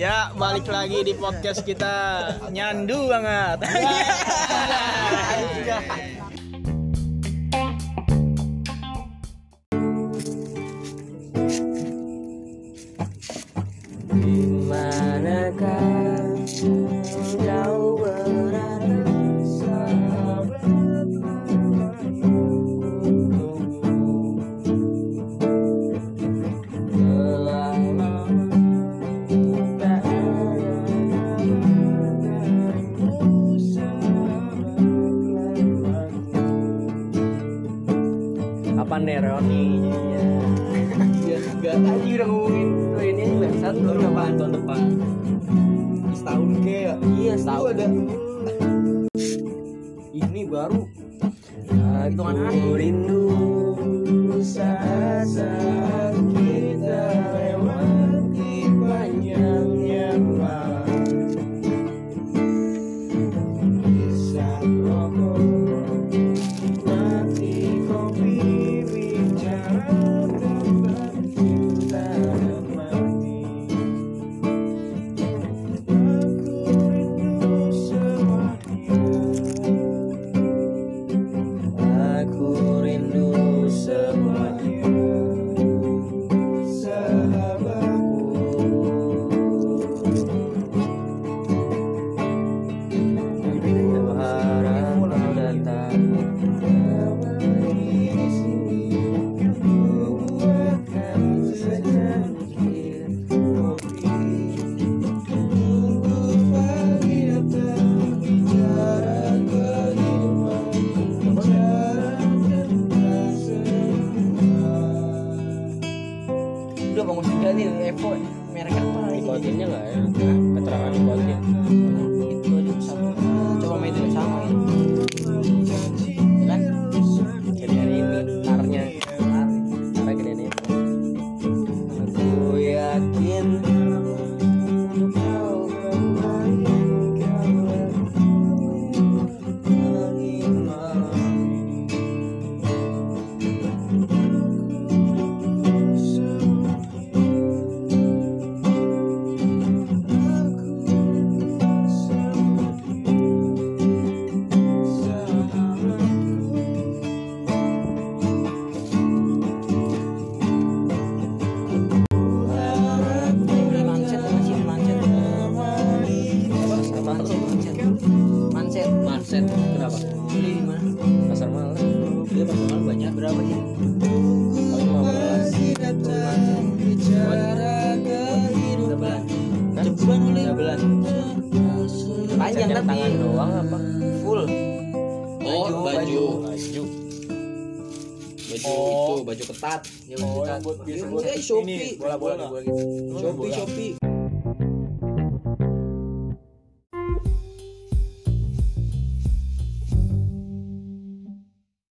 Ya, balik lagi di podcast kita. Nyandu banget. Di manakah kau Kapan nih Roni? Ya, enggak tadi udah ngomongin oh, ini bangsat baru kapan tahun depan? Setahun ke ya? Iya setahun. Ada. Ini baru. Hitungan akhir. Rindu for udah bangun juga nih Evo merek apa Nikotinnya nggak ya? Keterangan nikotin Manset Kenapa? beli di mana Pasar malam. Dia pasangan banyak. Berapa sih? Oleh panjang tapi. tangan doang apa? full. Oh, baju. Baju. Baju. Itu, baju ketat. ya buat gitu. Shopee. Shopee